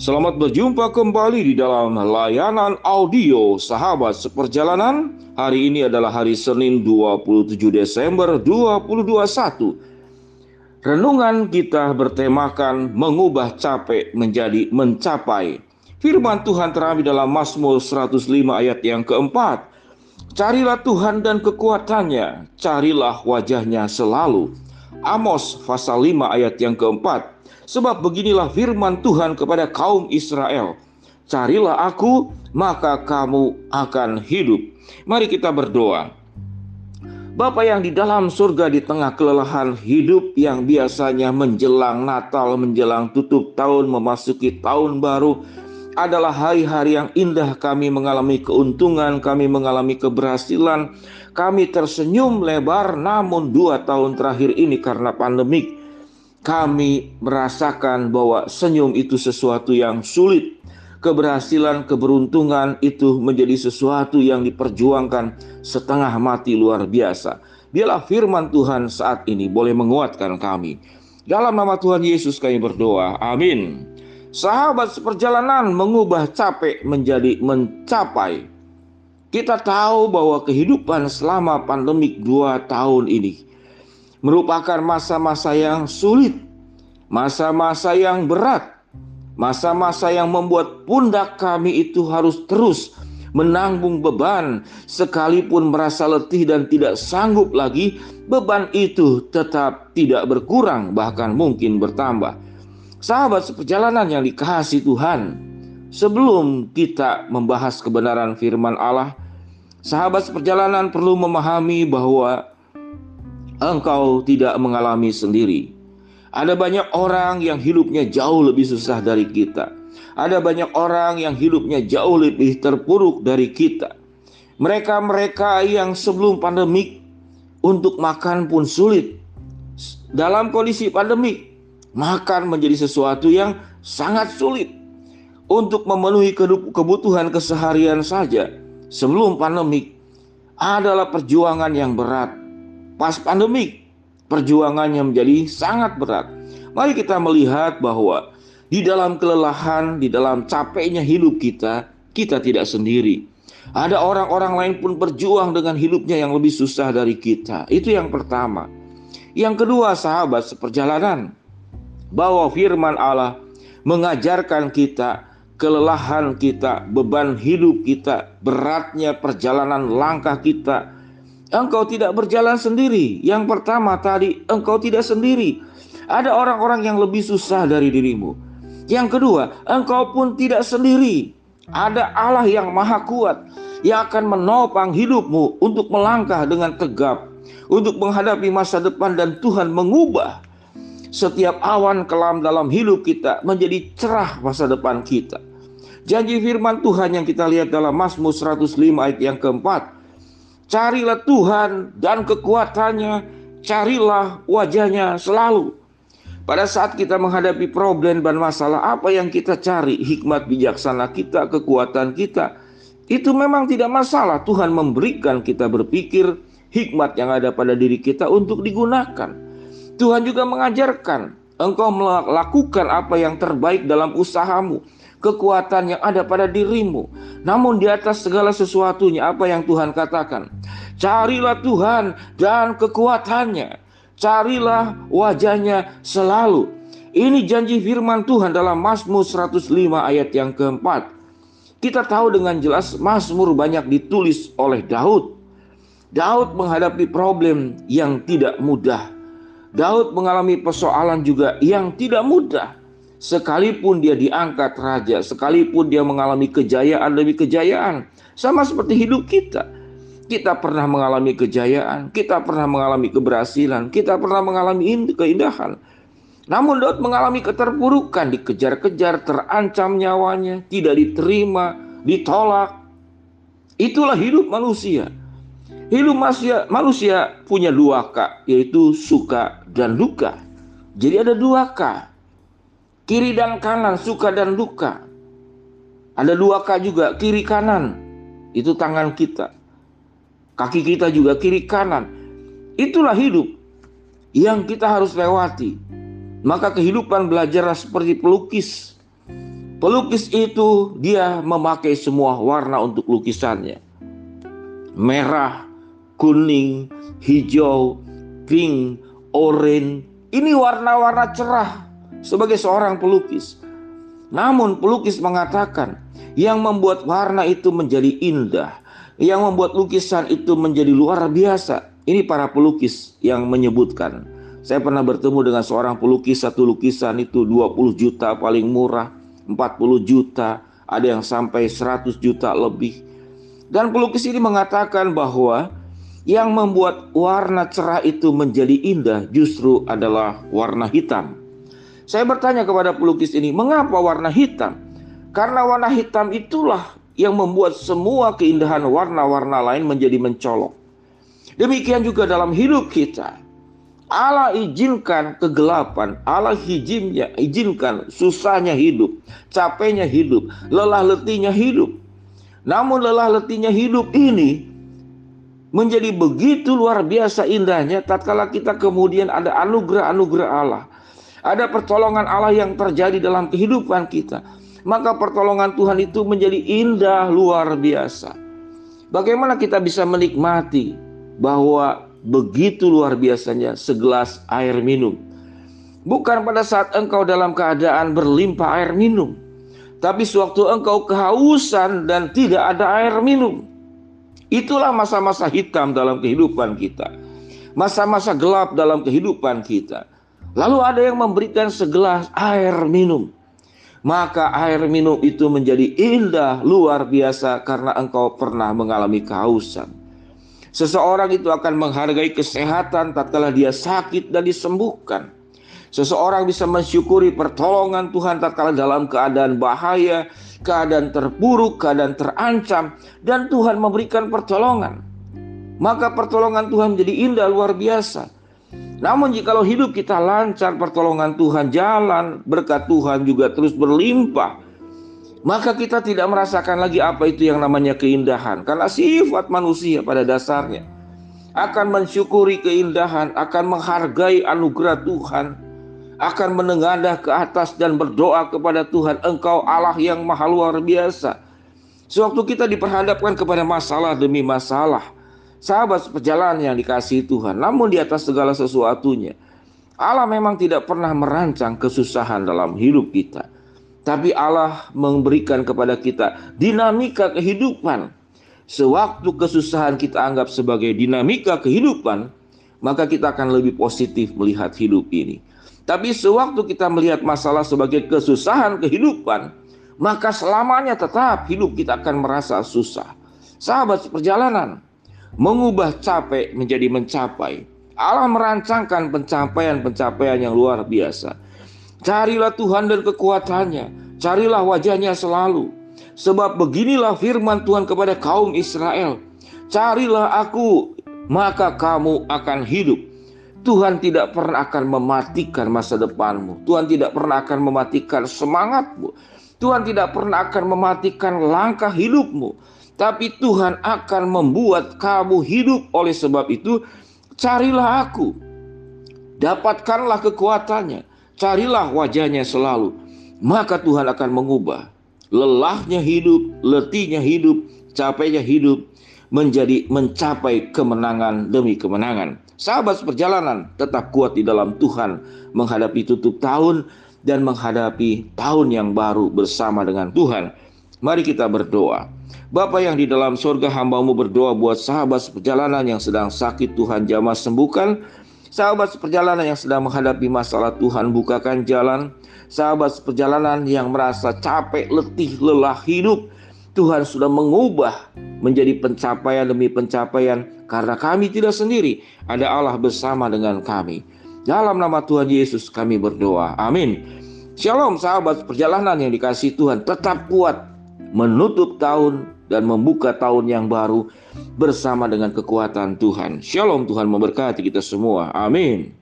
Selamat berjumpa kembali di dalam layanan audio Sahabat Seperjalanan. Hari ini adalah hari Senin 27 Desember 2021. Renungan kita bertemakan mengubah capek menjadi mencapai. Firman Tuhan terambil dalam Mazmur 105 ayat yang keempat. Carilah Tuhan dan kekuatannya, carilah wajahnya selalu. Amos pasal 5 ayat yang keempat. Sebab beginilah firman Tuhan kepada kaum Israel. Carilah aku, maka kamu akan hidup. Mari kita berdoa. Bapa yang di dalam surga di tengah kelelahan hidup yang biasanya menjelang Natal, menjelang tutup tahun, memasuki tahun baru, adalah hari-hari yang indah kami mengalami keuntungan, kami mengalami keberhasilan, kami tersenyum lebar namun dua tahun terakhir ini karena pandemik kami merasakan bahwa senyum itu sesuatu yang sulit. Keberhasilan, keberuntungan itu menjadi sesuatu yang diperjuangkan setengah mati luar biasa. Biarlah firman Tuhan saat ini boleh menguatkan kami. Dalam nama Tuhan Yesus kami berdoa. Amin. Sahabat seperjalanan mengubah capek menjadi mencapai. Kita tahu bahwa kehidupan selama pandemik dua tahun ini merupakan masa-masa yang sulit, masa-masa yang berat, masa-masa yang membuat pundak kami itu harus terus menanggung beban, sekalipun merasa letih dan tidak sanggup lagi, beban itu tetap tidak berkurang, bahkan mungkin bertambah. Sahabat seperjalanan yang dikasih Tuhan, sebelum kita membahas kebenaran firman Allah, sahabat seperjalanan perlu memahami bahwa engkau tidak mengalami sendiri. Ada banyak orang yang hidupnya jauh lebih susah dari kita. Ada banyak orang yang hidupnya jauh lebih terpuruk dari kita. Mereka-mereka yang sebelum pandemik untuk makan pun sulit. Dalam kondisi pandemik, makan menjadi sesuatu yang sangat sulit untuk memenuhi kebutuhan keseharian saja. Sebelum pandemik adalah perjuangan yang berat pas pandemik perjuangannya menjadi sangat berat. Mari kita melihat bahwa di dalam kelelahan, di dalam capeknya hidup kita, kita tidak sendiri. Ada orang-orang lain pun berjuang dengan hidupnya yang lebih susah dari kita. Itu yang pertama. Yang kedua, sahabat seperjalanan, bahwa firman Allah mengajarkan kita kelelahan kita, beban hidup kita, beratnya perjalanan langkah kita, engkau tidak berjalan sendiri. Yang pertama tadi, engkau tidak sendiri. Ada orang-orang yang lebih susah dari dirimu. Yang kedua, engkau pun tidak sendiri. Ada Allah yang maha kuat yang akan menopang hidupmu untuk melangkah dengan tegap, untuk menghadapi masa depan dan Tuhan mengubah setiap awan kelam dalam hidup kita menjadi cerah masa depan kita. Janji firman Tuhan yang kita lihat dalam Mazmur 105 ayat yang keempat, Carilah Tuhan dan kekuatannya, carilah wajahnya selalu. Pada saat kita menghadapi problem dan masalah, apa yang kita cari? Hikmat bijaksana kita, kekuatan kita. Itu memang tidak masalah. Tuhan memberikan kita berpikir hikmat yang ada pada diri kita untuk digunakan. Tuhan juga mengajarkan engkau melakukan apa yang terbaik dalam usahamu kekuatan yang ada pada dirimu. Namun di atas segala sesuatunya apa yang Tuhan katakan? Carilah Tuhan dan kekuatannya. Carilah wajahnya selalu. Ini janji firman Tuhan dalam Mazmur 105 ayat yang keempat. Kita tahu dengan jelas Mazmur banyak ditulis oleh Daud. Daud menghadapi problem yang tidak mudah. Daud mengalami persoalan juga yang tidak mudah. Sekalipun dia diangkat raja, sekalipun dia mengalami kejayaan demi kejayaan, sama seperti hidup kita. Kita pernah mengalami kejayaan, kita pernah mengalami keberhasilan, kita pernah mengalami keindahan. Namun Daud mengalami keterpurukan, dikejar-kejar, terancam nyawanya, tidak diterima, ditolak. Itulah hidup manusia. Hidup manusia, manusia punya dua K, yaitu suka dan duka. Jadi ada dua K, Kiri dan kanan, suka dan duka. Ada dua K juga, kiri kanan. Itu tangan kita. Kaki kita juga kiri kanan. Itulah hidup yang kita harus lewati. Maka kehidupan belajar seperti pelukis. Pelukis itu dia memakai semua warna untuk lukisannya. Merah, kuning, hijau, pink, oranye. Ini warna-warna cerah sebagai seorang pelukis. Namun pelukis mengatakan yang membuat warna itu menjadi indah, yang membuat lukisan itu menjadi luar biasa. Ini para pelukis yang menyebutkan. Saya pernah bertemu dengan seorang pelukis satu lukisan itu 20 juta paling murah 40 juta, ada yang sampai 100 juta lebih. Dan pelukis ini mengatakan bahwa yang membuat warna cerah itu menjadi indah justru adalah warna hitam. Saya bertanya kepada pelukis ini, mengapa warna hitam? Karena warna hitam itulah yang membuat semua keindahan warna-warna lain menjadi mencolok. Demikian juga dalam hidup kita. Allah izinkan kegelapan, Allah izinnya, izinkan susahnya hidup, capeknya hidup, lelah letihnya hidup. Namun lelah letihnya hidup ini menjadi begitu luar biasa indahnya tatkala kita kemudian ada anugerah-anugerah Allah. Ada pertolongan Allah yang terjadi dalam kehidupan kita. Maka pertolongan Tuhan itu menjadi indah luar biasa. Bagaimana kita bisa menikmati bahwa begitu luar biasanya segelas air minum. Bukan pada saat engkau dalam keadaan berlimpah air minum, tapi sewaktu engkau kehausan dan tidak ada air minum. Itulah masa-masa hitam dalam kehidupan kita. Masa-masa gelap dalam kehidupan kita. Lalu ada yang memberikan segelas air minum. Maka air minum itu menjadi indah luar biasa karena engkau pernah mengalami kehausan. Seseorang itu akan menghargai kesehatan tatkala dia sakit dan disembuhkan. Seseorang bisa mensyukuri pertolongan Tuhan tatkala dalam keadaan bahaya, keadaan terburuk, keadaan terancam dan Tuhan memberikan pertolongan. Maka pertolongan Tuhan menjadi indah luar biasa. Namun jikalau hidup kita lancar, pertolongan Tuhan jalan, berkat Tuhan juga terus berlimpah maka kita tidak merasakan lagi apa itu yang namanya keindahan karena sifat manusia pada dasarnya akan mensyukuri keindahan, akan menghargai anugerah Tuhan, akan menengadah ke atas dan berdoa kepada Tuhan, Engkau Allah yang maha luar biasa. Sewaktu kita diperhadapkan kepada masalah demi masalah, sahabat perjalanan yang dikasih Tuhan, namun di atas segala sesuatunya, Allah memang tidak pernah merancang kesusahan dalam hidup kita. Tapi Allah memberikan kepada kita dinamika kehidupan. Sewaktu kesusahan kita anggap sebagai dinamika kehidupan, maka kita akan lebih positif melihat hidup ini. Tapi sewaktu kita melihat masalah sebagai kesusahan kehidupan, maka selamanya tetap hidup kita akan merasa susah. Sahabat perjalanan, mengubah capek menjadi mencapai. Allah merancangkan pencapaian-pencapaian yang luar biasa. Carilah Tuhan dan kekuatannya, carilah wajahnya selalu. Sebab beginilah firman Tuhan kepada kaum Israel. Carilah aku, maka kamu akan hidup. Tuhan tidak pernah akan mematikan masa depanmu. Tuhan tidak pernah akan mematikan semangatmu. Tuhan tidak pernah akan mematikan langkah hidupmu. Tapi Tuhan akan membuat kamu hidup oleh sebab itu carilah aku. Dapatkanlah kekuatannya carilah wajahnya selalu, maka Tuhan akan mengubah lelahnya hidup, letihnya hidup, capeknya hidup menjadi mencapai kemenangan demi kemenangan. Sahabat perjalanan tetap kuat di dalam Tuhan menghadapi tutup tahun dan menghadapi tahun yang baru bersama dengan Tuhan. Mari kita berdoa. Bapa yang di dalam surga hambamu berdoa buat sahabat perjalanan yang sedang sakit Tuhan jamah sembuhkan Sahabat seperjalanan yang sedang menghadapi masalah Tuhan bukakan jalan. Sahabat seperjalanan yang merasa capek, letih, lelah hidup. Tuhan sudah mengubah menjadi pencapaian demi pencapaian karena kami tidak sendiri. Ada Allah bersama dengan kami. Dalam nama Tuhan Yesus kami berdoa. Amin. Shalom sahabat perjalanan yang dikasih Tuhan. Tetap kuat menutup tahun dan membuka tahun yang baru bersama dengan kekuatan Tuhan. Shalom Tuhan memberkati kita semua. Amin.